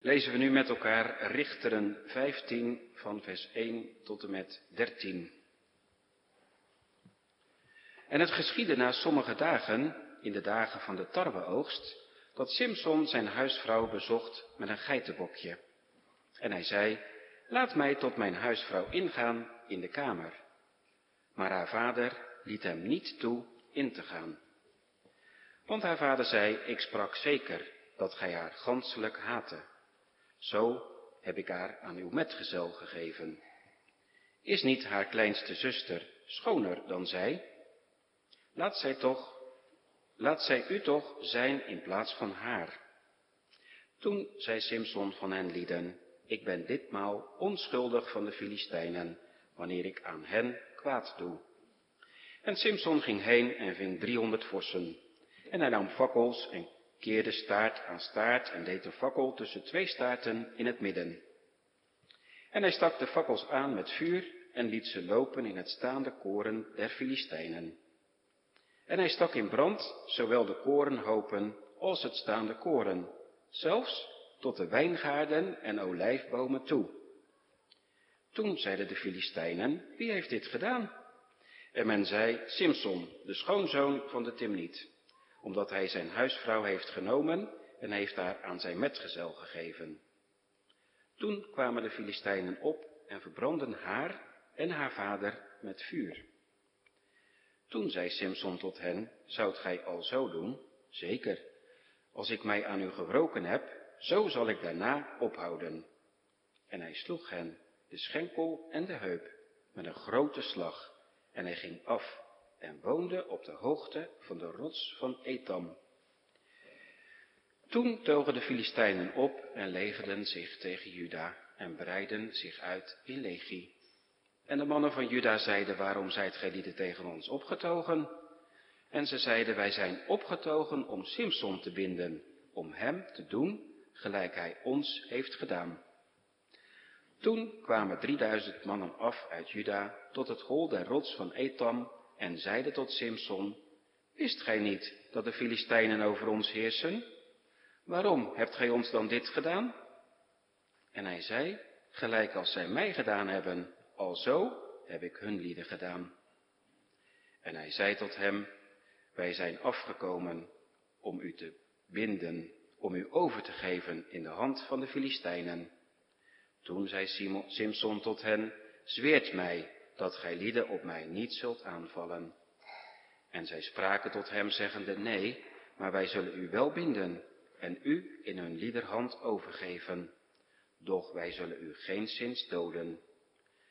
lezen we nu met elkaar Richteren 15 van vers 1 tot en met 13. En het geschiedde na sommige dagen, in de dagen van de tarweoogst, dat Simson zijn huisvrouw bezocht met een geitenbokje. En hij zei, laat mij tot mijn huisvrouw ingaan in de kamer. Maar haar vader liet hem niet toe in te gaan. Want haar vader zei, ik sprak zeker dat gij haar ganselijk haatte. Zo heb ik haar aan uw metgezel gegeven. Is niet haar kleinste zuster schoner dan zij? Laat zij toch, laat zij u toch zijn in plaats van haar. Toen zei Simson van hen lieden, ik ben ditmaal onschuldig van de Filistijnen, wanneer ik aan hen kwaad doe. En Simson ging heen en ving driehonderd vossen. En hij nam fakkels en keerde staart aan staart en deed een fakkel tussen twee staarten in het midden. En hij stak de fakkels aan met vuur en liet ze lopen in het staande koren der Filistijnen. En hij stak in brand zowel de korenhopen als het staande koren, zelfs tot de wijngaarden en olijfbomen toe. Toen zeiden de Filistijnen, wie heeft dit gedaan? En men zei, Simson, de schoonzoon van de Timniet omdat hij zijn huisvrouw heeft genomen en heeft haar aan zijn metgezel gegeven. Toen kwamen de Filistijnen op en verbrandden haar en haar vader met vuur. Toen zei Simson tot hen, zoudt gij al zo doen? Zeker. Als ik mij aan u gewroken heb, zo zal ik daarna ophouden. En hij sloeg hen, de schenkel en de heup, met een grote slag, en hij ging af en woonde op de hoogte van de rots van Etam. Toen togen de Filistijnen op en legerden zich tegen Juda en breidden zich uit in legie. En de mannen van Juda zeiden, waarom zijt gij lieden tegen ons opgetogen? En ze zeiden, wij zijn opgetogen om Simson te binden, om hem te doen gelijk hij ons heeft gedaan. Toen kwamen drieduizend mannen af uit Juda tot het hol der rots van Etam en zeide tot Simson, wist gij niet dat de Filistijnen over ons heersen? Waarom hebt gij ons dan dit gedaan? En hij zei, gelijk als zij mij gedaan hebben, alzo heb ik hun lieden gedaan. En hij zei tot hem, wij zijn afgekomen om u te binden, om u over te geven in de hand van de Filistijnen. Toen zei Simson tot hen, zweert mij dat gij lieden op mij niet zult aanvallen. En zij spraken tot hem, zeggende, nee, maar wij zullen u wel binden en u in hun liederhand overgeven. Doch wij zullen u geen zins doden.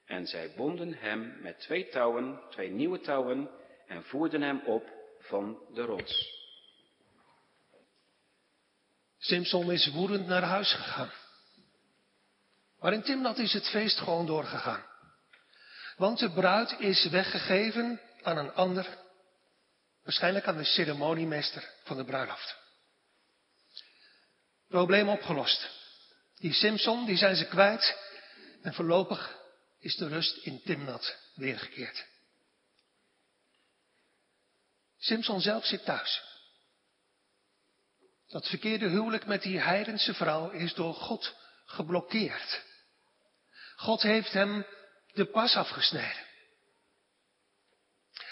En zij bonden hem met twee touwen, twee nieuwe touwen, en voerden hem op van de rots. Simson is woedend naar huis gegaan. Maar in Timnat is het feest gewoon doorgegaan. Want de bruid is weggegeven aan een ander, waarschijnlijk aan de ceremoniemeester van de bruiloft. Probleem opgelost. Die Simpson, die zijn ze kwijt en voorlopig is de rust in Timnat weergekeerd. Simpson zelf zit thuis. Dat verkeerde huwelijk met die heidense vrouw is door God geblokkeerd. God heeft hem de pas afgesneden.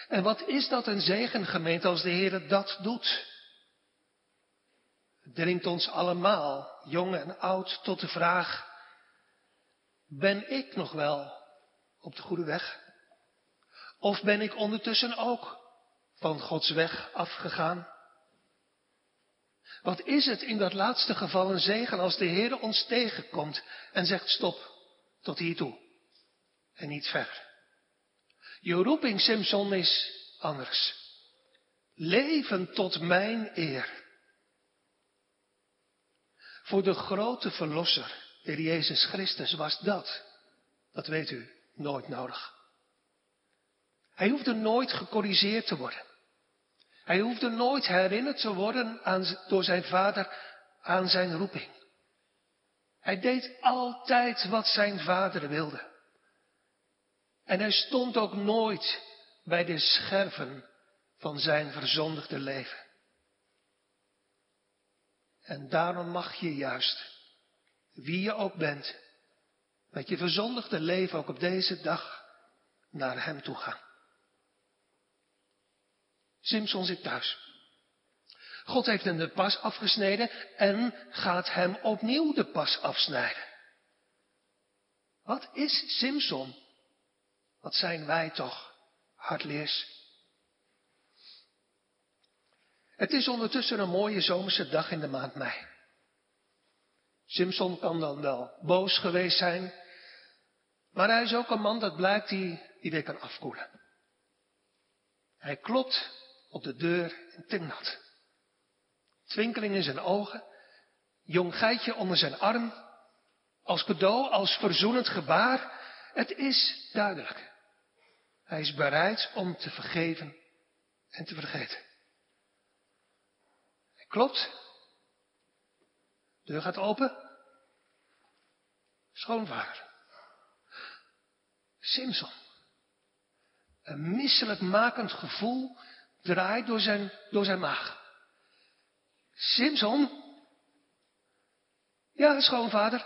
En wat is dat een zegen, gemeente, als de Heer dat doet? Het dringt ons allemaal, jong en oud, tot de vraag, ben ik nog wel op de goede weg? Of ben ik ondertussen ook van Gods weg afgegaan? Wat is het in dat laatste geval een zegen als de Heer ons tegenkomt en zegt stop, tot hier toe en niet verder. Je roeping, Simpson, is anders. Leven tot mijn eer. Voor de grote verlosser, de Jezus Christus, was dat, dat weet u, nooit nodig. Hij hoefde nooit gecorrigeerd te worden. Hij hoefde nooit herinnerd te worden aan, door zijn vader aan zijn roeping. Hij deed altijd wat zijn vader wilde. En hij stond ook nooit bij de scherven van zijn verzondigde leven. En daarom mag je juist wie je ook bent, met je verzondigde leven ook op deze dag naar Hem toe gaan. Simson zit thuis. God heeft hem de pas afgesneden en gaat hem opnieuw de pas afsnijden. Wat is Simson? Wat zijn wij toch hardleers? Het is ondertussen een mooie zomerse dag in de maand mei. Simson kan dan wel boos geweest zijn, maar hij is ook een man dat blijkt die, die weer kan afkoelen. Hij klopt op de deur in Timnat. Twinkeling in zijn ogen, jong geitje onder zijn arm, als cadeau, als verzoenend gebaar. Het is duidelijk. Hij is bereid om te vergeven en te vergeten. Klopt. De deur gaat open. Schoonvader. Simpson. Een misselijkmakend gevoel draait door zijn, door zijn maag. Simpson? Ja, schoonvader.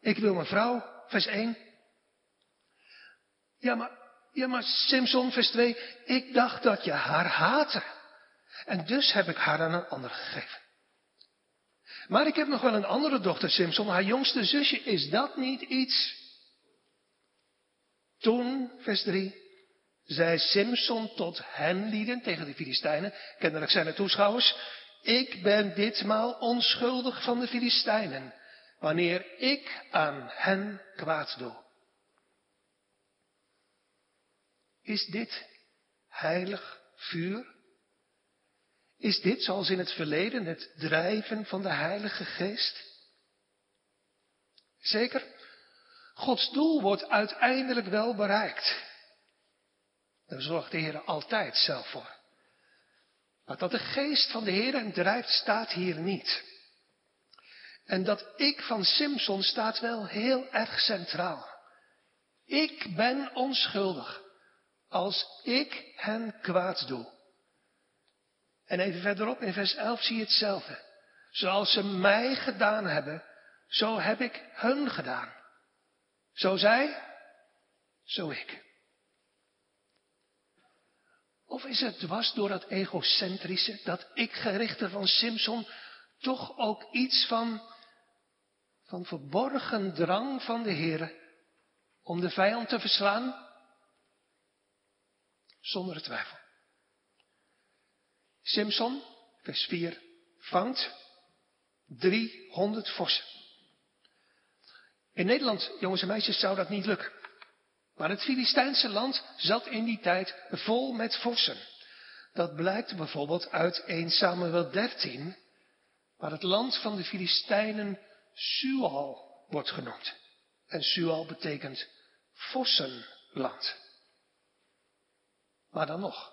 Ik wil mijn vrouw, vers 1. Ja, maar, ja, maar Simpson, vers 2. Ik dacht dat je haar haatte. En dus heb ik haar aan een ander gegeven. Maar ik heb nog wel een andere dochter, Simpson, haar jongste zusje. Is dat niet iets? Toen, vers 3, zei Simpson tot hen lieden, tegen de Filistijnen, kennelijk zijn het toeschouwers, ik ben ditmaal onschuldig van de Filistijnen, wanneer ik aan hen kwaad doe. Is dit heilig vuur? Is dit zoals in het verleden het drijven van de Heilige Geest? Zeker, Gods doel wordt uiteindelijk wel bereikt. Daar zorgt de Heer altijd zelf voor. Maar dat de geest van de Heer hem drijft, staat hier niet. En dat ik van Simpson staat wel heel erg centraal. Ik ben onschuldig als ik hen kwaad doe. En even verderop in vers 11 zie je hetzelfde. Zoals ze mij gedaan hebben, zo heb ik hun gedaan. Zo zij, zo ik. Of is het dwars door dat egocentrische, dat ik-gerichte van Simpson, toch ook iets van, van verborgen drang van de Heer om de vijand te verslaan? Zonder twijfel. Simpson, vers 4, vangt 300 vossen. In Nederland, jongens en meisjes, zou dat niet lukken. Maar het Filistijnse land zat in die tijd vol met vossen. Dat blijkt bijvoorbeeld uit 1 Samuel 13, waar het land van de Filistijnen Sual wordt genoemd. En Sual betekent vossenland. Maar dan nog.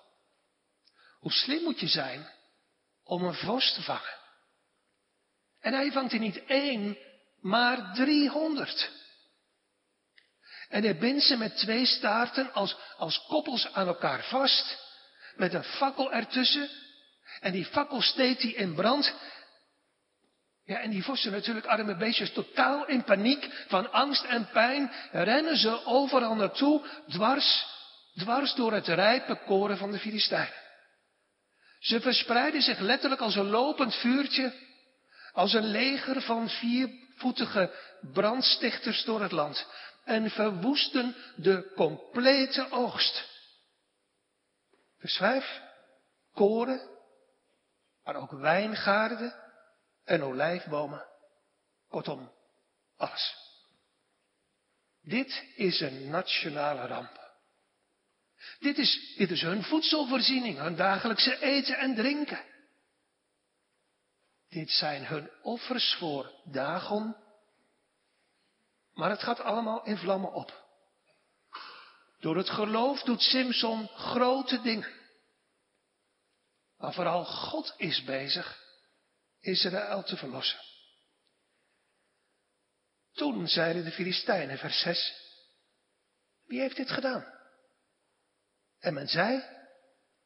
Hoe slim moet je zijn om een vos te vangen? En hij vangt er niet één, maar driehonderd. En hij bindt ze met twee staarten als, als koppels aan elkaar vast, met een fakkel ertussen. En die fakkel steekt hij in brand. Ja, en die vossen natuurlijk, arme beestjes, totaal in paniek, van angst en pijn, rennen ze overal naartoe, dwars, dwars door het rijpe koren van de Filistijnen. Ze verspreiden zich letterlijk als een lopend vuurtje, als een leger van viervoetige brandstichters door het land en verwoesten de complete oogst. Vers 5, koren, maar ook wijngaarden en olijfbomen. Kortom, alles. Dit is een nationale ramp. Dit is, hun voedselvoorziening, hun dagelijkse eten en drinken. Dit zijn hun offers voor Dagon. Maar het gaat allemaal in vlammen op. Door het geloof doet Simson grote dingen. Maar vooral God is bezig Israël te verlossen. Toen zeiden de Filistijnen, vers 6, wie heeft dit gedaan? En men zei,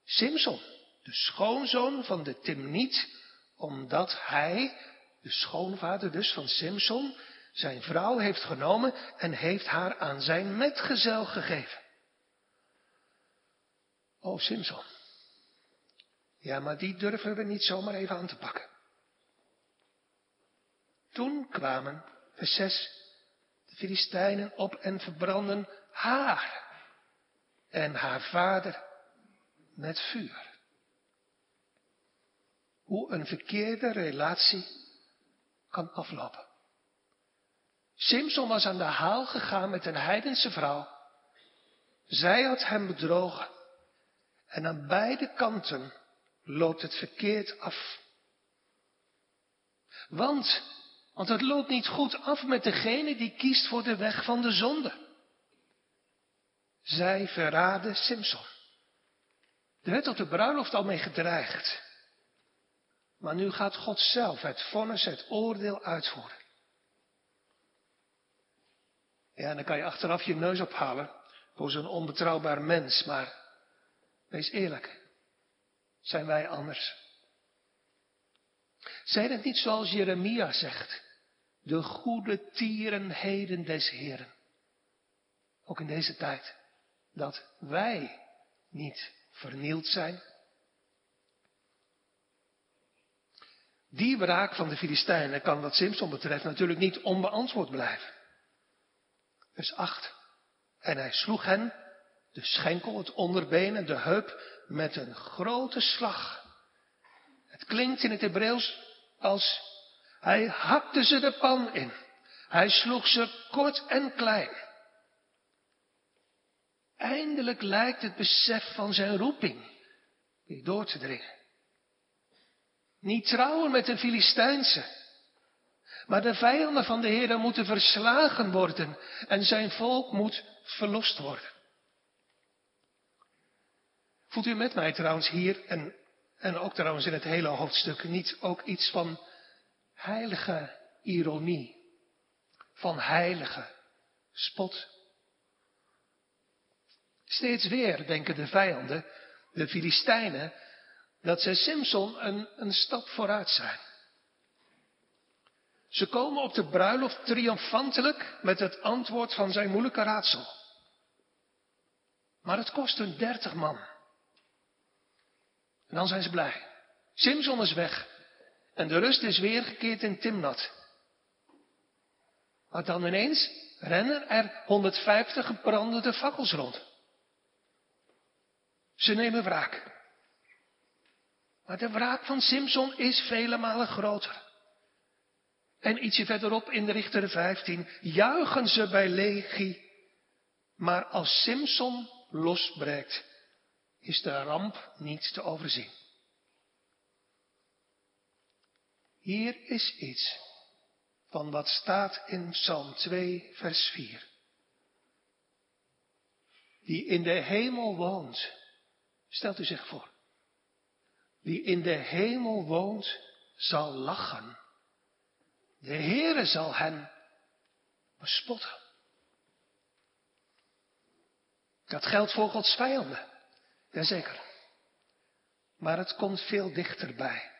Simson, de schoonzoon van de Timniet, omdat hij, de schoonvader dus van Simson, zijn vrouw heeft genomen en heeft haar aan zijn metgezel gegeven. Oh, Simson. Ja, maar die durven we niet zomaar even aan te pakken. Toen kwamen, vers 6, de Filistijnen op en verbranden haar en haar vader met vuur. Hoe een verkeerde relatie kan aflopen. Simson was aan de haal gegaan met een heidense vrouw. Zij had hem bedrogen. En aan beide kanten loopt het verkeerd af. Want, want het loopt niet goed af met degene die kiest voor de weg van de zonde. Zij verraden Simson. Er werd op de bruiloft al mee gedreigd. Maar nu gaat God zelf het vonnis, het oordeel uitvoeren. Ja, dan kan je achteraf je neus ophalen voor zo'n onbetrouwbaar mens, maar wees eerlijk. Zijn wij anders? Zijn het niet zoals Jeremia zegt, de goede tierenheden des Heren? Ook in deze tijd, dat wij niet vernield zijn. Die wraak van de Filistijnen kan wat Simpson betreft natuurlijk niet onbeantwoord blijven. Vers 8. En hij sloeg hen, de schenkel, het onderbeen en de heup, met een grote slag. Het klinkt in het Hebreeuws als hij hakte ze de pan in. Hij sloeg ze kort en klein. Eindelijk lijkt het besef van zijn roeping weer door te dringen. Niet trouwen met een Filistijnse, maar de vijanden van de Heer moeten verslagen worden en zijn volk moet verlost worden. Voelt u met mij trouwens hier en, en ook trouwens in het hele hoofdstuk niet ook iets van heilige ironie, van heilige spot? Steeds weer denken de vijanden, de Filistijnen, dat ze Simson een, een stap vooruit zijn. Ze komen op de bruiloft triomfantelijk met het antwoord van zijn moeilijke raadsel. Maar het kost hun dertig man. En dan zijn ze blij. Simson is weg. En de rust is weer gekeerd in Timnat. Maar dan ineens rennen er 150 gebrandende fakkels rond. Ze nemen wraak. Maar de wraak van Simson is vele malen groter. En ietsje verderop in de Richter 15 juichen ze bij Legie. Maar als Simson losbreekt, is de ramp niet te overzien. Hier is iets van wat staat in Psalm 2, vers 4. Die in de hemel woont, stelt u zich voor. Die in de hemel woont, zal lachen. De Heere zal hen bespotten. Dat geldt voor Gods vijanden. Jazeker. Maar het komt veel dichterbij.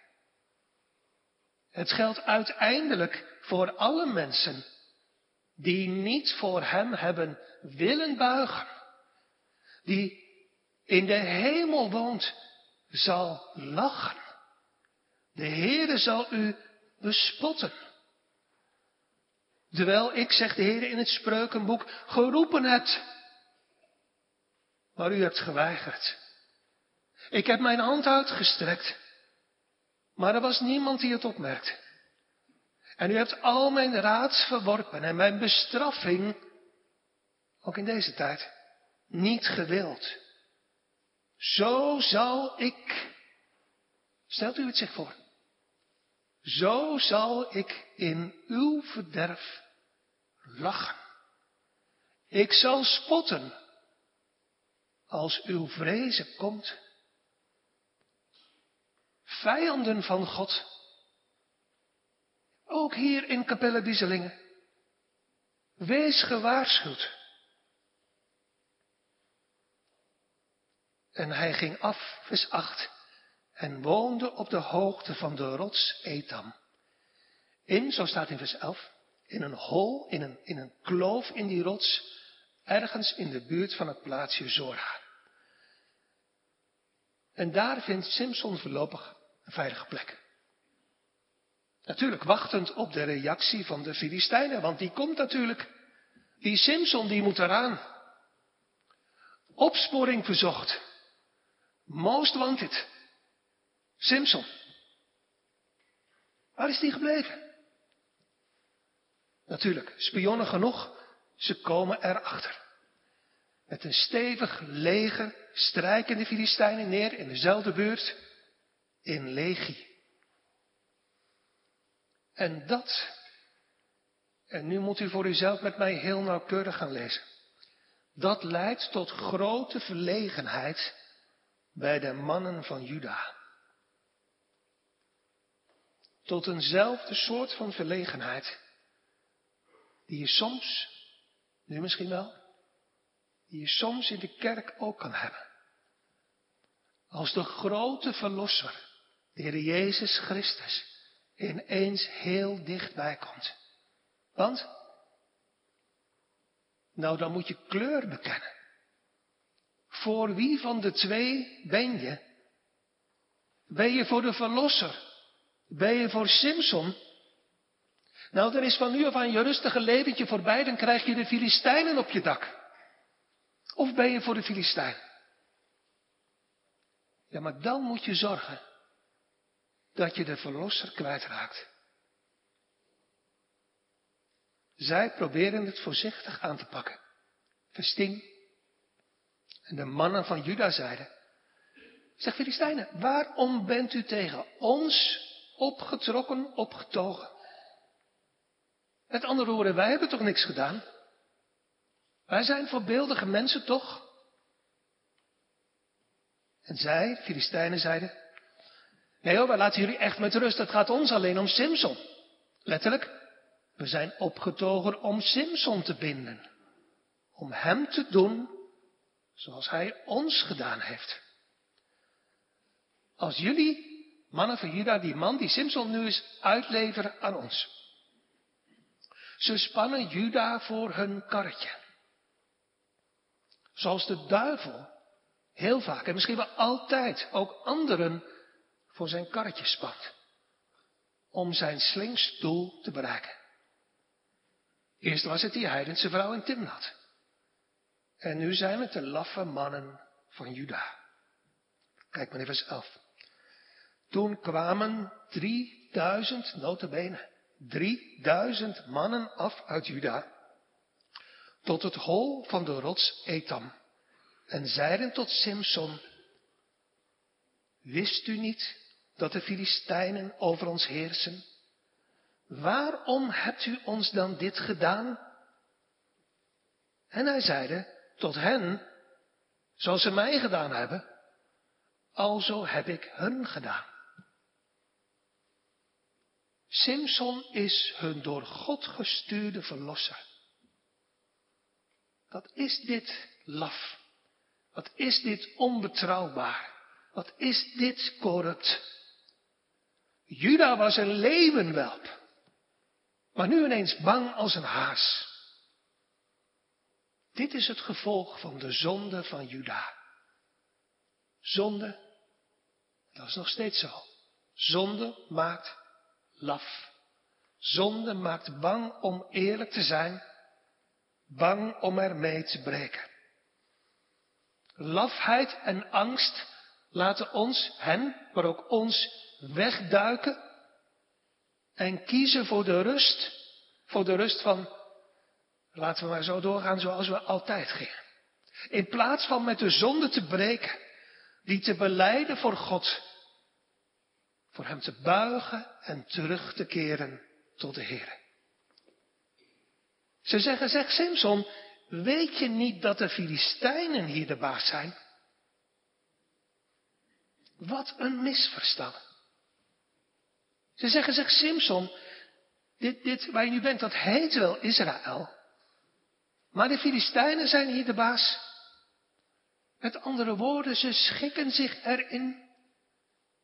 Het geldt uiteindelijk voor alle mensen die niet voor Hem hebben willen buigen. Die in de hemel woont, zal lachen. De Heere zal u bespotten. Terwijl ik, zegt de Heer in het spreukenboek, geroepen hebt. Maar u hebt geweigerd. Ik heb mijn hand uitgestrekt. Maar er was niemand die het opmerkte. En u hebt al mijn raad verworpen en mijn bestraffing, ook in deze tijd, niet gewild. Zo zal ik, stelt u het zich voor, zo zal ik in uw verderf lachen. Ik zal spotten als uw vrezen komt. Vijanden van God. Ook hier in Capelle Bieselingen. Wees gewaarschuwd. En hij ging af, vers 8, en woonde op de hoogte van de rots Etam. In, zo staat in vers 11, in een hol, in een, in een kloof in die rots, ergens in de buurt van het plaatsje Zora. En daar vindt Simpson voorlopig een veilige plek. Natuurlijk wachtend op de reactie van de Filistijnen, want die komt natuurlijk. Die Simpson die moet eraan. Opsporing verzocht. Most wanted. Simpson. Waar is die gebleven? Natuurlijk, spionnen genoeg, ze komen erachter. Met een stevig leger strijken de Filistijnen neer in dezelfde buurt, in Legie. En dat, en nu moet u voor uzelf met mij heel nauwkeurig gaan lezen. Dat leidt tot grote verlegenheid bij de mannen van Juda. Tot eenzelfde soort van verlegenheid die je soms, nu misschien wel, die je soms in de kerk ook kan hebben. Als de grote verlosser, de Heer Jezus Christus, ineens heel dichtbij komt. Want, nou dan moet je kleur bekennen. Voor wie van de twee ben je? Ben je voor de verlosser? Ben je voor Simpson? Nou, dan is van nu af aan je rustige leventje voorbij, dan krijg je de Filistijnen op je dak. Of ben je voor de Filistijn? Ja, maar dan moet je zorgen dat je de verlosser kwijtraakt. Zij proberen het voorzichtig aan te pakken. Versting. En de mannen van Juda zeiden, zeg Filistijnen, waarom bent u tegen ons opgetrokken, opgetogen? Met andere woorden, wij hebben toch niks gedaan? Wij zijn voorbeeldige mensen toch? En zij, Filistijnen, zeiden, nee hoor, wij laten jullie echt met rust, het gaat ons alleen om Simson. Letterlijk, we zijn opgetogen om Simson te binden. Om hem te doen zoals hij ons gedaan heeft. Als jullie, mannen van Juda, die man, die Simson nu eens uitleveren aan ons. Ze spannen Juda voor hun karretje. Zoals de duivel heel vaak en misschien wel altijd ook anderen voor zijn karretje spant. Om zijn slinks doel te bereiken. Eerst was het die heidense vrouw in Timnat. En nu zijn het de laffe mannen van Juda. Kijk maar even 11. Toen kwamen 3000 notabene 3000 mannen af uit Juda tot het hol van de rots Etam en zeiden tot Simson, wist u niet dat de Filistijnen over ons heersen? Waarom hebt u ons dan dit gedaan? En hij zeide tot hen, zoals ze mij gedaan hebben, alzo heb ik hun gedaan. Simson is hun door God gestuurde verlosser. Wat is dit laf? Wat is dit onbetrouwbaar? Wat is dit corrupt? Juda was een leeuwenwelp, maar nu ineens bang als een haas. Dit is het gevolg van de zonde van Juda. Zonde, dat is nog steeds zo. Zonde maakt laf. Zonde maakt bang om eerlijk te zijn, bang om ermee te breken. Lafheid en angst laten ons, hen, maar ook ons, wegduiken en kiezen voor de rust, voor de rust van, laten we maar zo doorgaan zoals we altijd gingen. In plaats van met de zonde te breken, die te beleiden voor God, voor hem te buigen en terug te keren tot de Heer. Ze zeggen, zeg Simpson, weet je niet dat de Filistijnen hier de baas zijn? Wat een misverstand. Ze zeggen, zeg Simpson, dit, dit waar je nu bent, dat heet wel Israël. Maar de Filistijnen zijn hier de baas. Met andere woorden, ze schikken zich erin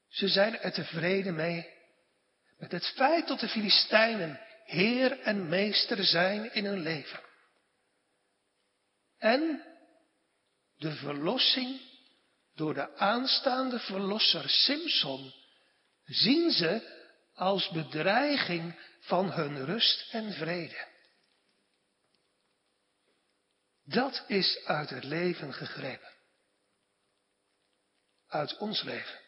ze zijn er tevreden mee met het feit dat de Filistijnen Heer en Meester zijn in hun leven. En de verlossing door de aanstaande verlosser Simson zien ze als bedreiging van hun rust en vrede. Dat is uit het leven gegrepen. Uit ons leven.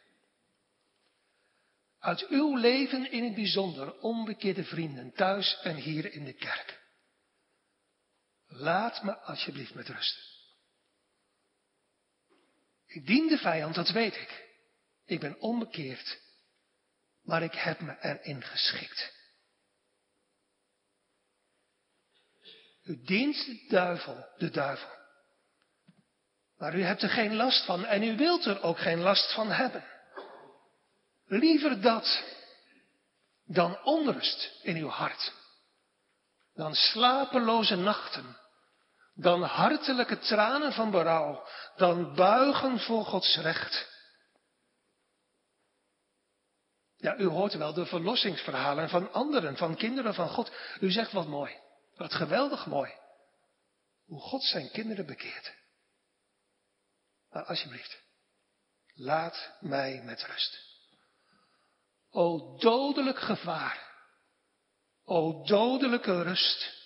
Uit uw leven in het bijzonder, onbekeerde vrienden, thuis en hier in de kerk. Laat me alsjeblieft met rust. Ik dien de vijand, dat weet ik. Ik ben onbekeerd, maar ik heb me erin geschikt. U dient de duivel, de duivel. Maar u hebt er geen last van en u wilt er ook geen last van hebben. Liever dat dan onrust in uw hart. Dan slapeloze nachten. Dan hartelijke tranen van berouw. Dan buigen voor Gods recht. Ja, u hoort wel de verlossingsverhalen van anderen, van kinderen van God. U zegt wat mooi. Wat geweldig mooi. Hoe God zijn kinderen bekeert. Maar alsjeblieft, laat mij met rust. O dodelijk gevaar. O dodelijke rust.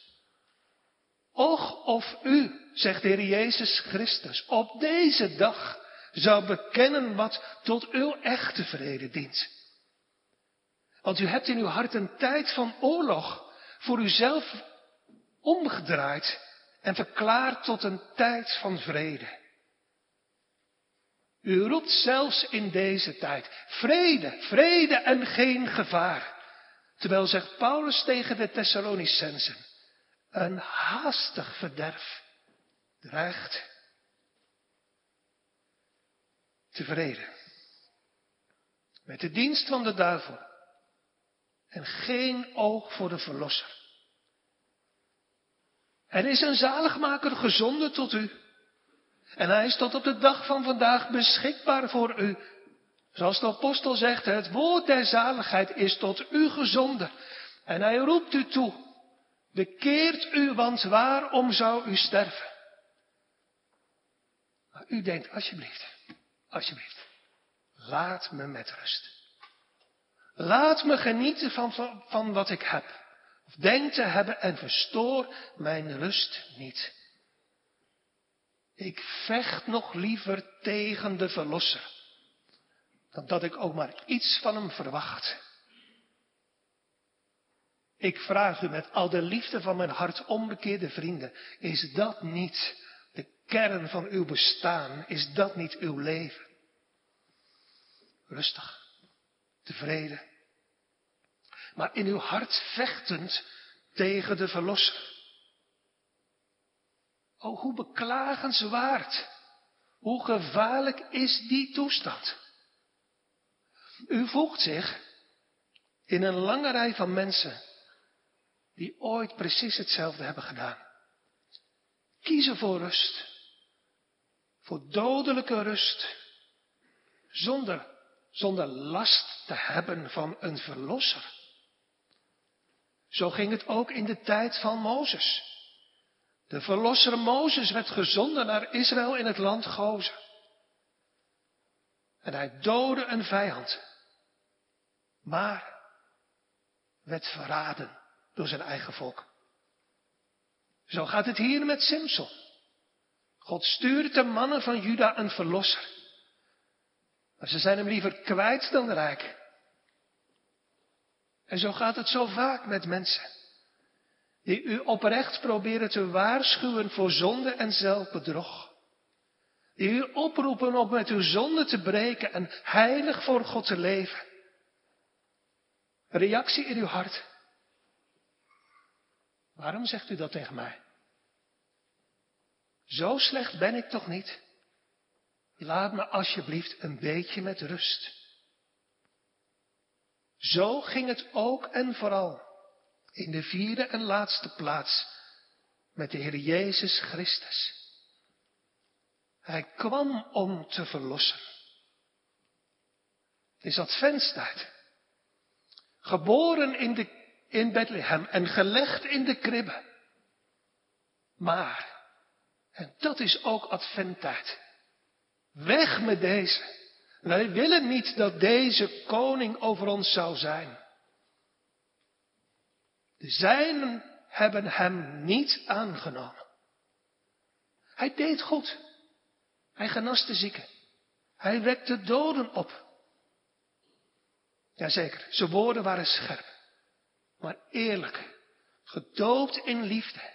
Och of u, zegt de Heer Jezus Christus, op deze dag zou bekennen wat tot uw echte vrede dient. Want u hebt in uw hart een tijd van oorlog voor uzelf omgedraaid en verklaard tot een tijd van vrede. U roept zelfs in deze tijd vrede, vrede en geen gevaar. Terwijl zegt Paulus tegen de Thessalonicensen, een haastig verderf dreigt. Tevreden. Met de dienst van de duivel. En geen oog voor de verlosser. Er is een zaligmaker gezonden tot u. En hij is tot op de dag van vandaag beschikbaar voor u. Zoals de apostel zegt, het woord der zaligheid is tot u gezonden. En hij roept u toe. Bekeert u, want waarom zou u sterven? U denkt, alsjeblieft, alsjeblieft, laat me met rust. Laat me genieten van, van wat ik heb. Of denk te hebben en verstoor mijn rust niet. Ik vecht nog liever tegen de Verlosser, dan dat ik ook maar iets van hem verwacht. Ik vraag u met al de liefde van mijn hart, onbekeerde vrienden, is dat niet de kern van uw bestaan? Is dat niet uw leven? Rustig, tevreden, maar in uw hart vechtend tegen de Verlosser. Oh, hoe beklagenswaard. Hoe gevaarlijk is die toestand. U voegt zich in een lange rij van mensen die ooit precies hetzelfde hebben gedaan. Kiezen voor rust. Voor dodelijke rust. Zonder, zonder last te hebben van een verlosser. Zo ging het ook in de tijd van Mozes. De verlosser Mozes werd gezonden naar Israël in het land Gozen. En hij doodde een vijand. Maar werd verraden door zijn eigen volk. Zo gaat het hier met Simson. God stuurt de mannen van Juda een verlosser. Maar ze zijn hem liever kwijt dan rijk. En zo gaat het zo vaak met mensen die u oprecht proberen te waarschuwen voor zonde en zelfbedrog. Die u oproepen om met uw zonde te breken en heilig voor God te leven. Reactie in uw hart. Waarom zegt u dat tegen mij? Zo slecht ben ik toch niet? Laat me alsjeblieft een beetje met rust. Zo ging het ook en vooral in de vierde en laatste plaats met de Heer Jezus Christus. Hij kwam om te verlossen. Het is adventstijd. Geboren in de, in Bethlehem en gelegd in de kribbe. Maar, en dat is ook adventtijd, weg met deze. Wij willen niet dat deze koning over ons zou zijn. De zijnen hebben hem niet aangenomen. Hij deed goed. Hij genas de zieken. Hij wekte doden op. Jazeker, zijn woorden waren scherp, maar eerlijk, gedoopt in liefde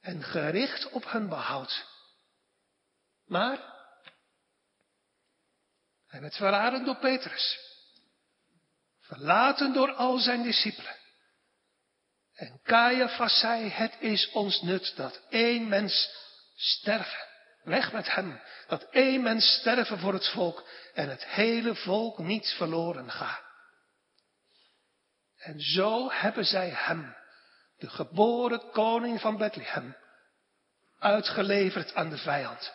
en gericht op hun behoud. Maar hij werd verraden door Petrus, verlaten door al zijn discipelen. En Caiaphas zei, het is ons nut dat één mens sterven. Weg met hem. Dat één mens sterven voor het volk en het hele volk niet verloren gaat. En zo hebben zij hem, de geboren koning van Bethlehem, uitgeleverd aan de vijand.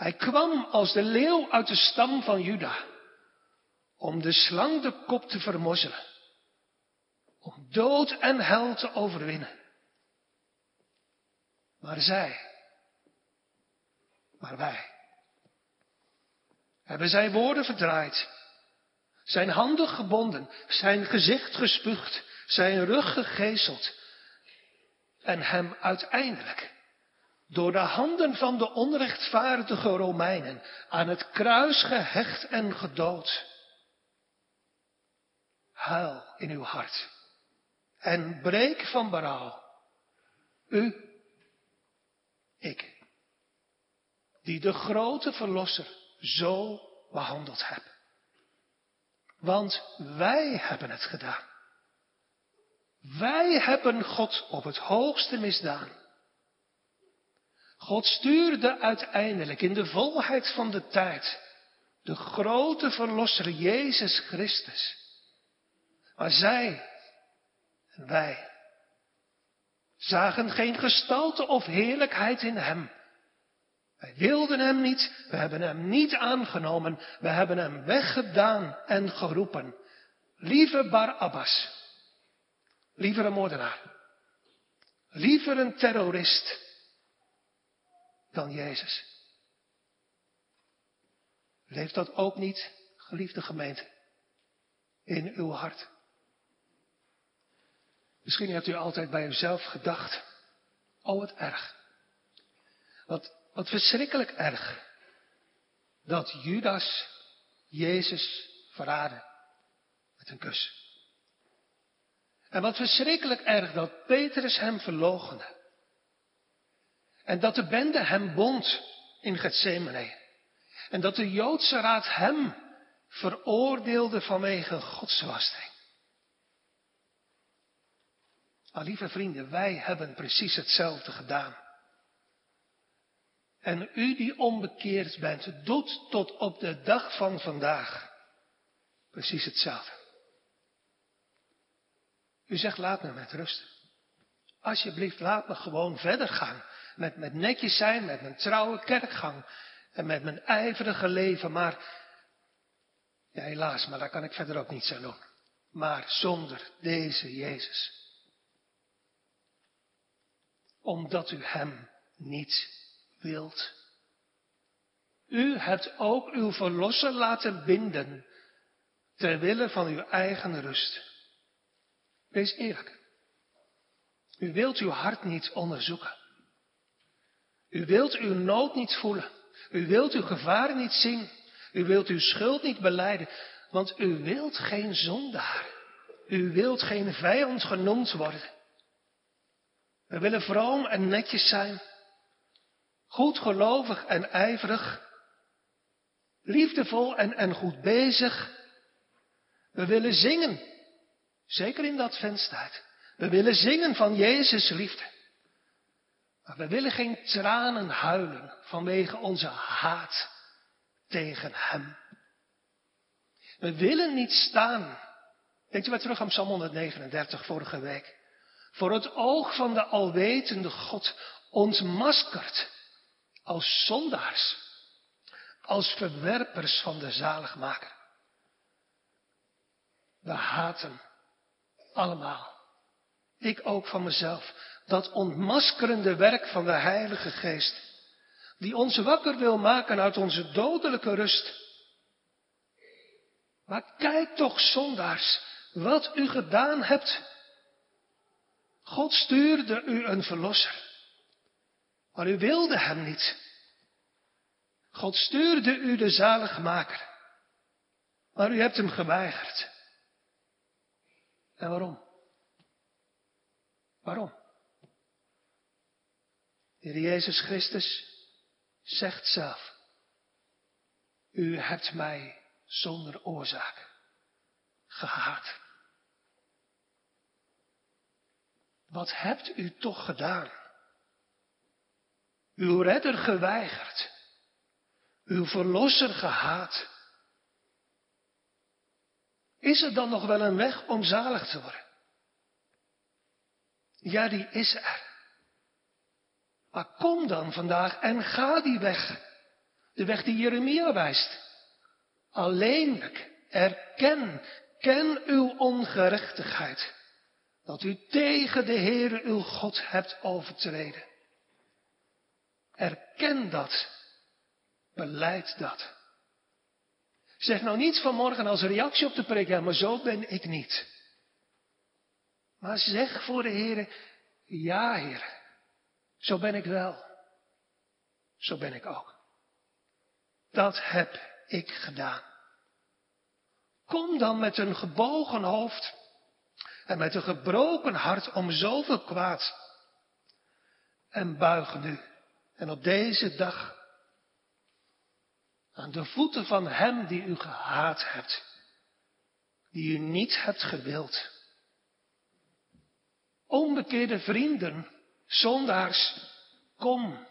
Hij kwam als de leeuw uit de stam van Juda, om de slang de kop te vermozzelen, om dood en hel te overwinnen. Maar zij, maar wij, hebben zijn woorden verdraaid, zijn handen gebonden, zijn gezicht gespuugd, zijn rug gegezeld en hem uiteindelijk door de handen van de onrechtvaardige Romeinen aan het kruis gehecht en gedood. Huil in uw hart en breek van berouw. U, ik, die de grote Verlosser zo behandeld heb. Want wij hebben het gedaan. Wij hebben God op het hoogste misdaan. God stuurde uiteindelijk in de volheid van de tijd de grote verlosser Jezus Christus. Maar zij en wij zagen geen gestalte of heerlijkheid in hem. Wij wilden hem niet, we hebben hem niet aangenomen, we hebben hem weggedaan en geroepen. Lieve Barabbas, liever een moordenaar, liever een terrorist dan Jezus. Leeft dat ook niet, geliefde gemeente, in uw hart? Misschien hebt u altijd bij uzelf gedacht, oh wat erg. Wat, wat verschrikkelijk erg. Dat Judas Jezus verraadde met een kus. En wat verschrikkelijk erg dat Petrus hem verloochende. En dat de bende hem bond in Gethsemane. En dat de Joodse raad hem veroordeelde vanwege godswasting. Ah, lieve vrienden, wij hebben precies hetzelfde gedaan. En u die onbekeerd bent, doet tot op de dag van vandaag precies hetzelfde. U zegt, laat me met rust. Alsjeblieft, laat me gewoon verder gaan met, met netjes zijn, met mijn trouwe kerkgang en met mijn ijverige leven, maar ja, helaas, maar daar kan ik verder ook niets aan doen. Maar zonder deze Jezus. Omdat u Hem niet wilt. U hebt ook uw verlosser laten binden, ter wille van uw eigen rust. Wees eerlijk. U wilt uw hart niet onderzoeken. U wilt uw nood niet voelen. U wilt uw gevaren niet zien. U wilt uw schuld niet beleiden. Want u wilt geen zondaar. U wilt geen vijand genoemd worden. We willen vroom en netjes zijn. Goed gelovig en ijverig. Liefdevol en, en goed bezig. We willen zingen. Zeker in dat venstijd. We willen zingen van Jezus liefde. Maar we willen geen tranen huilen vanwege onze haat tegen Hem. We willen niet staan. Denkt u maar terug aan Psalm 139 vorige week. Voor het oog van de alwetende God ontmaskerd als zondaars, als verwerpers van de zaligmaker. We haten allemaal. Ik ook van mezelf. Dat ontmaskerende werk van de Heilige Geest. Die ons wakker wil maken uit onze dodelijke rust. Maar kijk toch, zondaars, wat u gedaan hebt. God stuurde u een verlosser. Maar u wilde hem niet. God stuurde u de zaligmaker. Maar u hebt hem geweigerd. En waarom? Waarom? De Heer Jezus Christus zegt zelf, u hebt mij zonder oorzaak gehaat. Wat hebt u toch gedaan? Uw redder geweigerd, uw verlosser gehaat. Is er dan nog wel een weg om zalig te worden? Ja, die is er. Maar kom dan vandaag en ga die weg. De weg die Jeremia wijst. Alleenlijk erken, ken uw ongerechtigheid. Dat u tegen de Heere uw God hebt overtreden. Erken dat. Beleid dat. Zeg nou niet vanmorgen als reactie op de preek, maar zo ben ik niet. Maar zeg voor de Heer, ja Heer, zo ben ik wel. Zo ben ik ook. Dat heb ik gedaan. Kom dan met een gebogen hoofd en met een gebroken hart om zoveel kwaad. En buig nu. En op deze dag aan de voeten van Hem die u gehaat hebt, die u niet hebt gewild. Onbekeerde vrienden, zondaars, kom.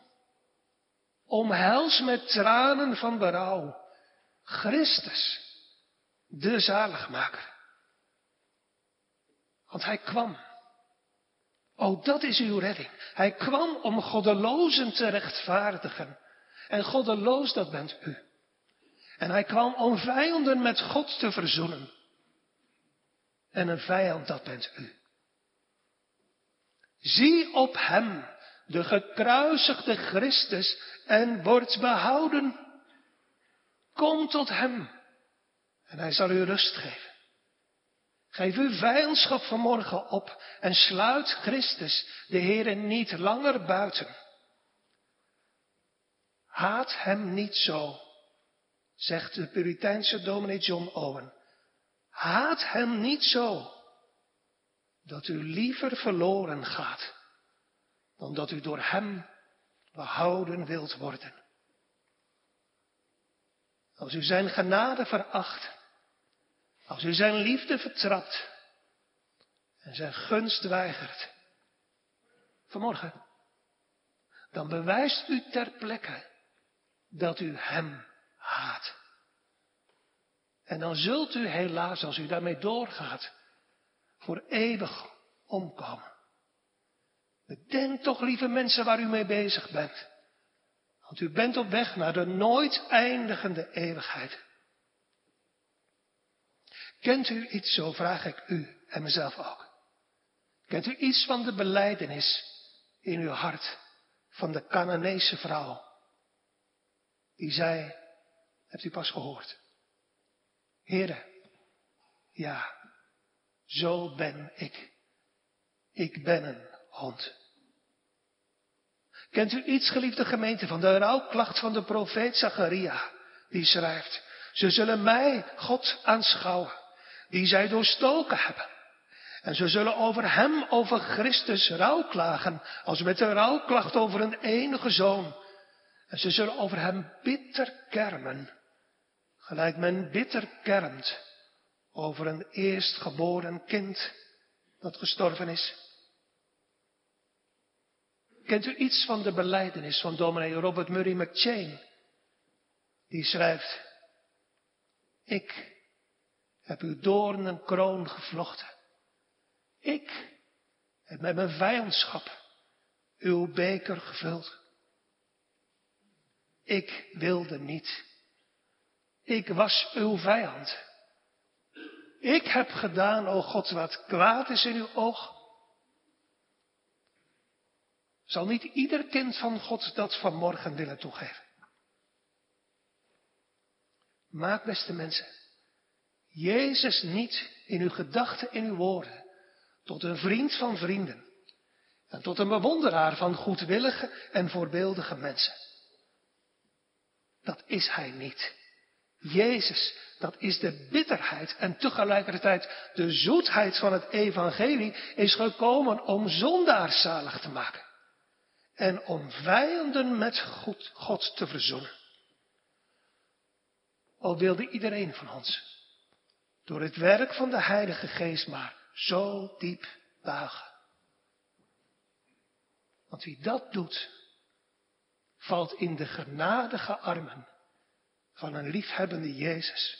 Omhels met tranen van berouw Christus, de zaligmaker. Want hij kwam. Oh, dat is uw redding. Hij kwam om goddelozen te rechtvaardigen. En goddeloos, dat bent u. En hij kwam om vijanden met God te verzoenen. En een vijand, dat bent u. Zie op hem, de gekruisigde Christus, en word behouden. Kom tot hem, en hij zal u rust geven. Geef uw vijandschap vanmorgen op en sluit Christus, de Heere, niet langer buiten. Haat hem niet zo, zegt de Puriteinse dominee John Owen. Haat hem niet zo, dat u liever verloren gaat, dan dat u door hem behouden wilt worden. Als u zijn genade veracht, als u zijn liefde vertrapt en zijn gunst weigert, vanmorgen, dan bewijst u ter plekke dat u hem haat. En dan zult u helaas, als u daarmee doorgaat, voor eeuwig omkomen. Bedenk toch, lieve mensen, waar u mee bezig bent. Want u bent op weg naar de nooit eindigende eeuwigheid. Kent u iets, zo vraag ik u en mezelf ook. Kent u iets van de beleidenis in uw hart van de Canaanese vrouw? Die zei, hebt u pas gehoord? Heren, ja, zo ben ik. Ik ben een hond. Kent u iets, geliefde gemeente, van de rouwklacht van de profeet Zacharia? Die schrijft, ze zullen mij, God, aanschouwen, die zij doorstoken hebben. En ze zullen over hem, over Christus, rouw klagen, als met een rouwklacht over een enige zoon. En ze zullen over hem bitter kermen, gelijk men bitter kermt over een eerstgeboren kind dat gestorven is. Kent u iets van de beleidenis van dominee Robert Murray McChain? Die schrijft, ik heb uw doornen kroon gevlochten. Ik heb met mijn vijandschap uw beker gevuld. Ik wilde niet. Ik was uw vijand. Ik heb gedaan, o God, wat kwaad is in uw oog. Zal niet ieder kind van God dat vanmorgen willen toegeven? Maak, beste mensen, Jezus niet in uw gedachten, in uw woorden, tot een vriend van vrienden en tot een bewonderaar van goedwillige en voorbeeldige mensen. Dat is hij niet. Jezus, dat is de bitterheid en tegelijkertijd de zoetheid van het evangelie, is gekomen om zondaars zalig te maken en om vijanden met God, te verzoenen. Al wilde iedereen van ons door het werk van de Heilige Geest maar zo diep buigen. Want wie dat doet, valt in de genadige armen van een liefhebbende Jezus.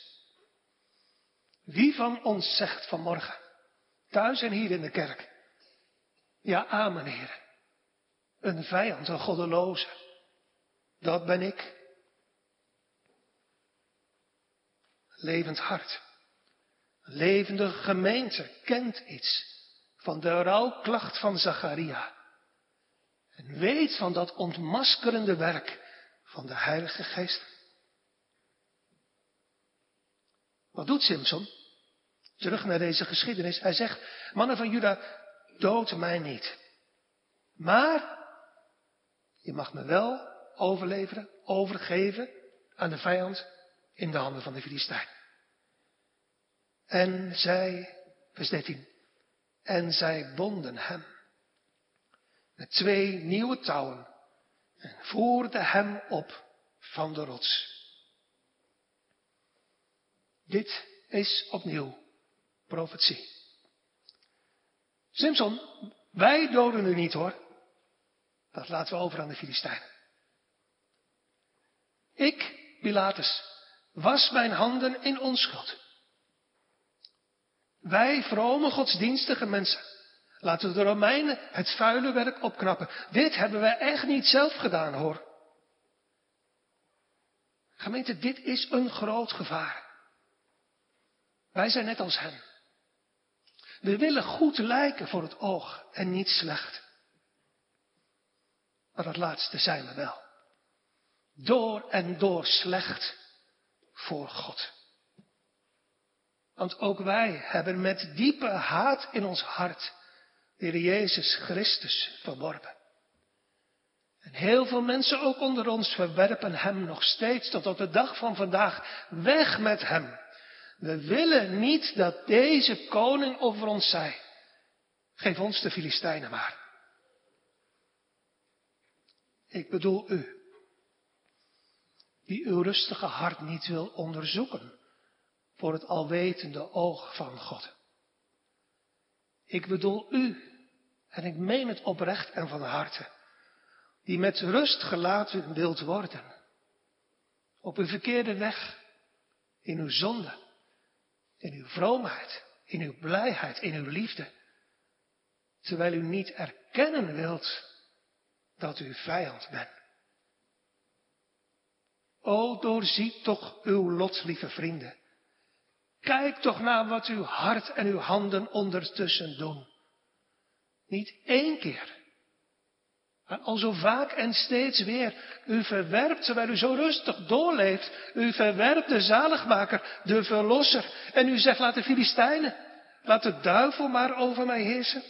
Wie van ons zegt vanmorgen, thuis en hier in de kerk, ja amen Heer, een vijand, een goddeloze, dat ben ik. Levend hart, levende gemeente kent iets van de rouwklacht van Zacharia. En weet van dat ontmaskerende werk van de Heilige Geest. Wat doet Simpson? Terug naar deze geschiedenis. Hij zegt, mannen van Juda, dood mij niet. Maar, je mag me wel overleveren, overgeven aan de vijand in de handen van de Filistijn. En zij, vers 13, en zij bonden hem met twee nieuwe touwen en voerden hem op van de rots. Dit is opnieuw profetie. Simpson, wij doden u niet hoor. Dat laten we over aan de Filistijnen. Ik, Pilatus, was mijn handen in onschuld. Wij vrome godsdienstige mensen laten de Romeinen het vuile werk opknappen. Dit hebben wij echt niet zelf gedaan hoor. Gemeente, dit is een groot gevaar. Wij zijn net als hen. We willen goed lijken voor het oog en niet slecht. Maar dat laatste zijn we wel. Door en door slecht voor God. Want ook wij hebben met diepe haat in ons hart de Jezus Christus verworpen. En heel veel mensen ook onder ons verwerpen Hem nog steeds tot op de dag van vandaag. Weg met Hem. We willen niet dat deze koning over ons zij. Geef ons de Filistijnen maar. Ik bedoel u, die uw rustige hart niet wil onderzoeken voor het alwetende oog van God. Ik bedoel u, en ik meen het oprecht en van harte, die met rust gelaten wilt worden, op uw verkeerde weg, in uw zonde, in uw vroomheid, in uw blijheid, in uw liefde, terwijl u niet erkennen wilt dat u vijand bent. O, doorziet toch uw lot, lieve vrienden. Kijk toch naar wat uw hart en uw handen ondertussen doen. Niet één keer, maar al zo vaak en steeds weer. U verwerpt, terwijl u zo rustig doorleeft, u verwerpt de zaligmaker, de verlosser. En u zegt, laat de Filistijnen, laat de duivel maar over mij heersen.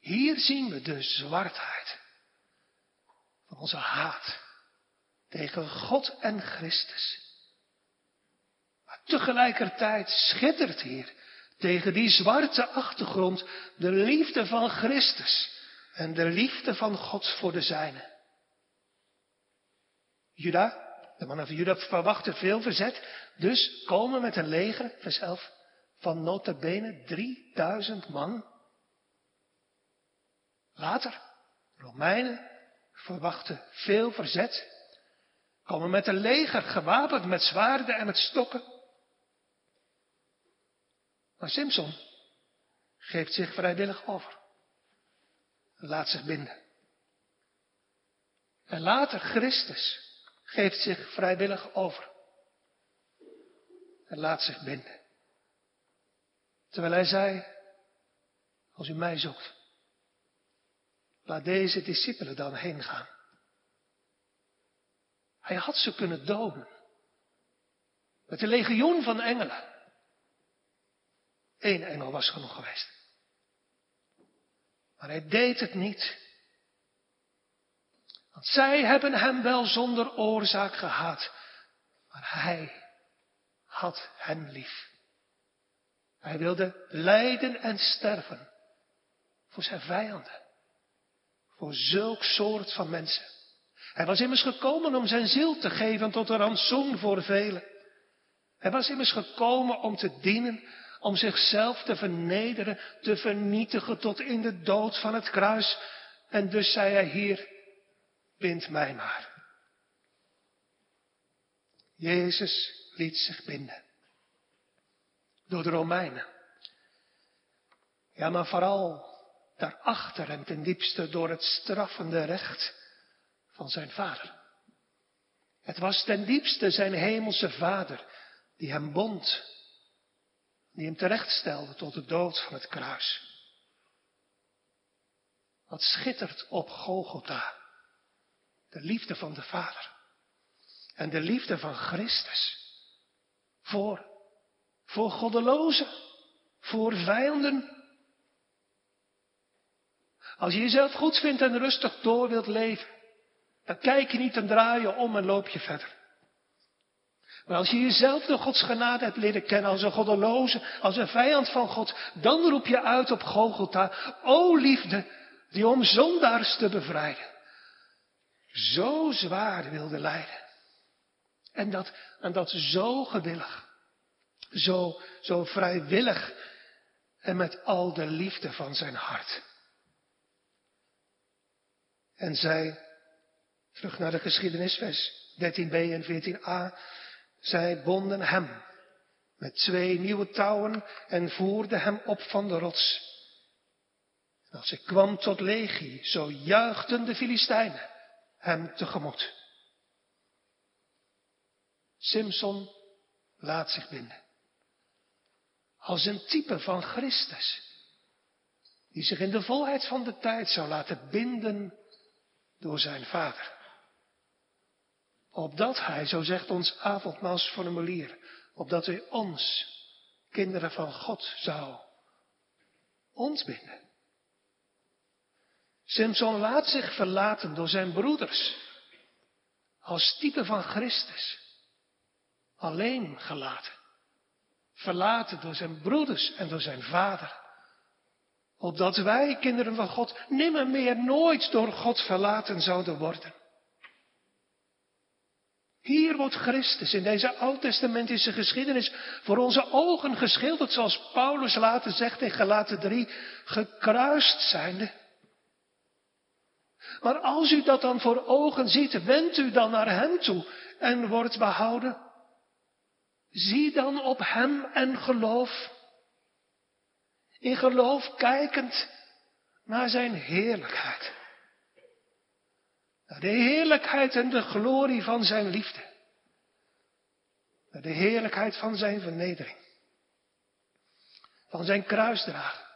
Hier zien we de zwartheid van onze haat tegen God en Christus. Maar tegelijkertijd schittert hier tegen die zwarte achtergrond de liefde van Christus en de liefde van God voor de zijne. Juda, de mannen van Juda verwachten veel verzet, dus komen met een leger, vers 11, van notabene 3000 man. Later, Romeinen verwachten veel verzet, komen met een leger gewapend met zwaarden en met stokken. Maar Simpson geeft zich vrijwillig over. Laat zich binden. En later Christus geeft zich vrijwillig over. en laat zich binden. Terwijl hij zei, als u mij zoekt, laat deze discipelen dan heen gaan. Hij had ze kunnen doden. Met een legioen van engelen. Eén engel was genoeg geweest. Maar hij deed het niet. Want zij hebben hem wel zonder oorzaak gehaat. Maar hij had hen lief. Hij wilde lijden en sterven voor zijn vijanden. Voor zulk soort van mensen. Hij was immers gekomen om zijn ziel te geven tot een rantsoen voor velen. Hij was immers gekomen om te dienen, om zichzelf te vernederen, te vernietigen tot in de dood van het kruis. En dus zei hij hier, bind mij maar. Jezus liet zich binden. Door de Romeinen. Ja, maar vooral daarachter en ten diepste door het straffende recht van zijn vader. Het was ten diepste zijn hemelse vader die hem bond, die hem terechtstelde tot de dood van het kruis. Wat schittert op Golgotha, de liefde van de Vader en de liefde van Christus voor, voor goddelozen, voor vijanden. Als je jezelf goed vindt en rustig door wilt leven, dan kijk je niet en draai je om en loop je verder. Maar als je jezelf door Gods genade hebt leren kennen als een goddeloze, als een vijand van God, dan roep je uit op Golgotha, o liefde, die om zondaars te bevrijden, zo zwaar wilde lijden. En dat, en dat zo gewillig, zo, zo vrijwillig en met al de liefde van zijn hart. En zij, terug naar de geschiedenis, vers 13b en 14a, zij bonden hem met twee nieuwe touwen en voerden hem op van de rots. En als hij kwam tot legie, zo juichten de Filistijnen hem tegemoet. Simson laat zich binden. Als een type van Christus, die zich in de volheid van de tijd zou laten binden door zijn vader. Opdat hij, zo zegt ons avondmaalsformulier, opdat hij ons, kinderen van God, zou ontbinden. Simpson laat zich verlaten door zijn broeders, als type van Christus, alleen gelaten, verlaten door zijn broeders en door zijn vader. Opdat wij, kinderen van God, nimmer meer nooit door God verlaten zouden worden. Hier wordt Christus in deze oud-testamentische geschiedenis voor onze ogen geschilderd, zoals Paulus later zegt in Galaten 3, gekruist zijnde. Maar als u dat dan voor ogen ziet, wendt u dan naar Hem toe en wordt behouden. Zie dan op Hem en geloof. In geloof kijkend naar Zijn heerlijkheid. Naar de heerlijkheid en de glorie van zijn liefde. Naar de heerlijkheid van zijn vernedering. Van zijn kruisdragen.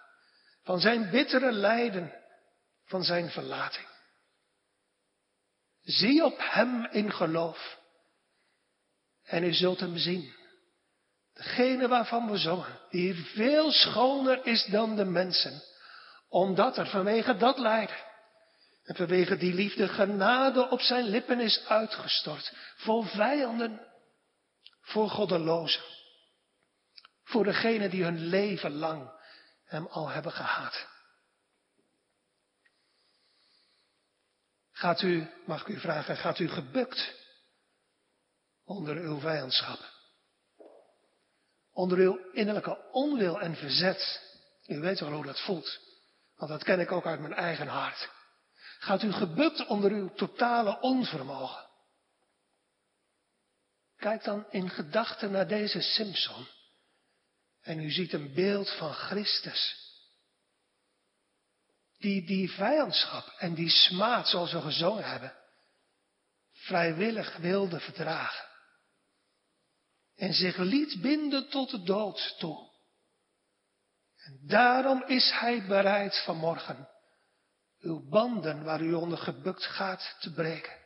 Van zijn bittere lijden. Van zijn verlating. Zie op hem in geloof. En u zult hem zien. Degene waarvan we zongen, die veel schoner is dan de mensen, omdat er vanwege dat lijden en vanwege die liefde genade op zijn lippen is uitgestort. Voor vijanden, voor goddelozen. Voor degenen die hun leven lang hem al hebben gehaat. Gaat u, mag ik u vragen, gaat u gebukt onder uw vijandschap? Onder uw innerlijke onwil en verzet? U weet wel hoe dat voelt. Want dat ken ik ook uit mijn eigen hart. Gaat u gebukt onder uw totale onvermogen? Kijk dan in gedachten naar deze Simpson. En u ziet een beeld van Christus. Die die vijandschap en die smaad, zoals we gezongen hebben, vrijwillig wilde verdragen. en zich liet binden tot de dood toe. En daarom is hij bereid vanmorgen uw banden waar u onder gebukt gaat te breken.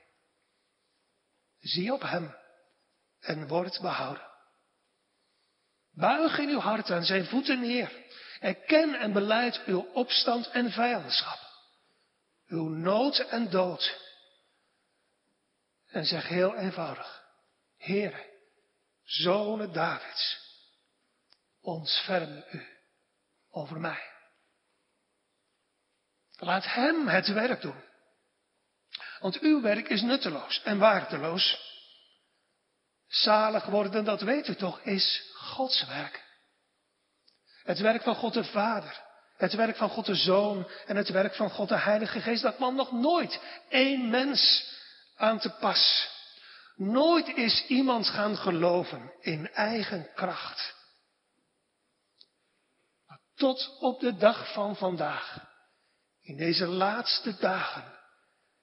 Zie op hem en word behouden. Buig in uw hart aan zijn voeten neer. Erken en beleid uw opstand en vijandschap. Uw nood en dood. En zeg heel eenvoudig. Heere, zonen Davids, ontferm u over mij. Laat hem het werk doen. Want uw werk is nutteloos en waardeloos. Zalig worden, dat weet u toch, is Gods werk. Het werk van God de Vader, het werk van God de Zoon en het werk van God de Heilige Geest. Dat kwam nog nooit één mens aan te pas. Nooit is iemand gaan geloven in eigen kracht. Tot op de dag van vandaag, in deze laatste dagen,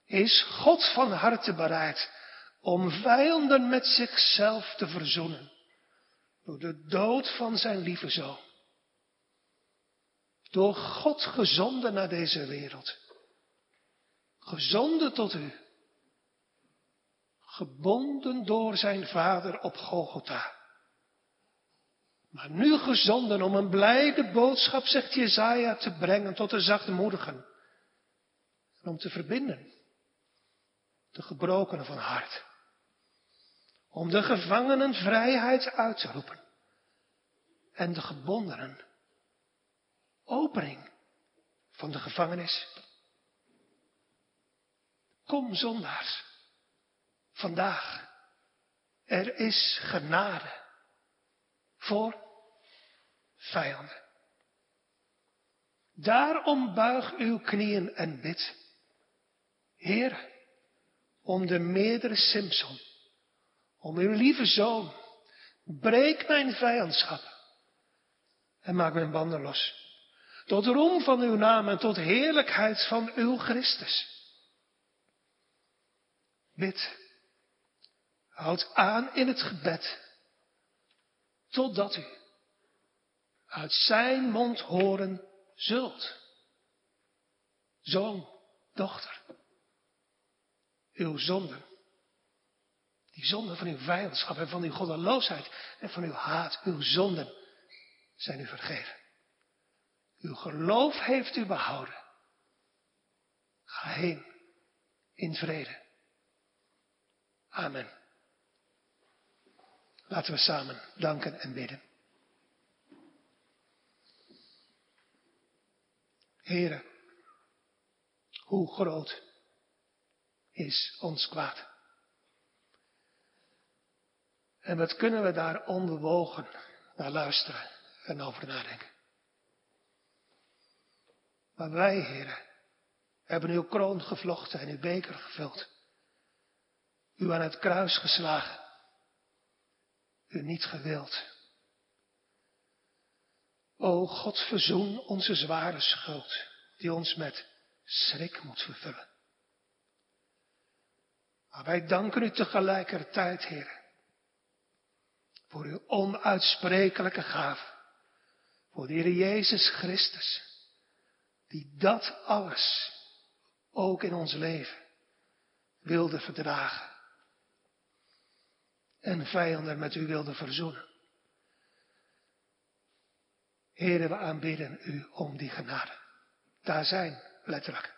is God van harte bereid om vijanden met zichzelf te verzoenen. Door de dood van zijn lieve zoon. Door God gezonden naar deze wereld. Gezonden tot u. Gebonden door zijn vader op Golgotha. Maar nu gezonden om een blijde boodschap, zegt Jezaja, te brengen tot de zachtmoedigen. En om te verbinden. De gebrokenen van hart om de gevangenen vrijheid uit te roepen en de gebondenen opening van de gevangenis. Kom zondaars, vandaag, er is genade voor vijanden. Daarom buig uw knieën en bid, Heer, om de meerdere Simpson om uw lieve zoon. Breek mijn vijandschap en maak mijn banden los. Tot roem van uw naam en tot heerlijkheid van uw Christus. Bid. Houd aan in het gebed. Totdat u uit zijn mond horen zult. Zoon, dochter. Uw zonden die zonde van uw vijandschap en van uw goddeloosheid en van uw haat, uw zonden, zijn u vergeven. Uw geloof heeft u behouden. Ga heen in vrede. Amen. Laten we samen danken en bidden. Heren, hoe groot is ons kwaad? En wat kunnen we daar onbewogen naar luisteren en over nadenken? Maar wij, heren, hebben uw kroon gevlochten en uw beker gevuld. U aan het kruis geslagen. U niet gewild. O God, verzoen onze zware schuld, die ons met schrik moet vervullen. Maar wij danken u tegelijkertijd, Heer, voor uw onuitsprekelijke gaaf. Voor de Heer Jezus Christus. Die dat alles ook in ons leven wilde verdragen. En vijanden met u wilde verzoenen. Heren, we aanbidden u om die genade. Daar zijn, letterlijk,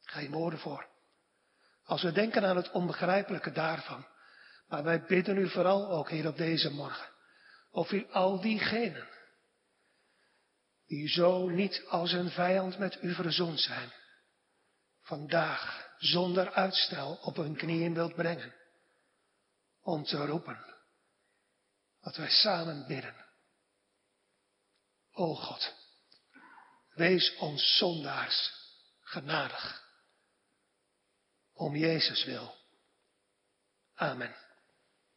geen woorden voor. Als we denken aan het onbegrijpelijke daarvan, maar wij bidden u vooral ook, Heer, op deze morgen. Of u al diegenen die zo niet als een vijand met u verzoend zijn, vandaag zonder uitstel op hun knieën wilt brengen. Om te roepen dat wij samen bidden. O God, wees ons zondaars genadig. Om Jezus wil. Amen.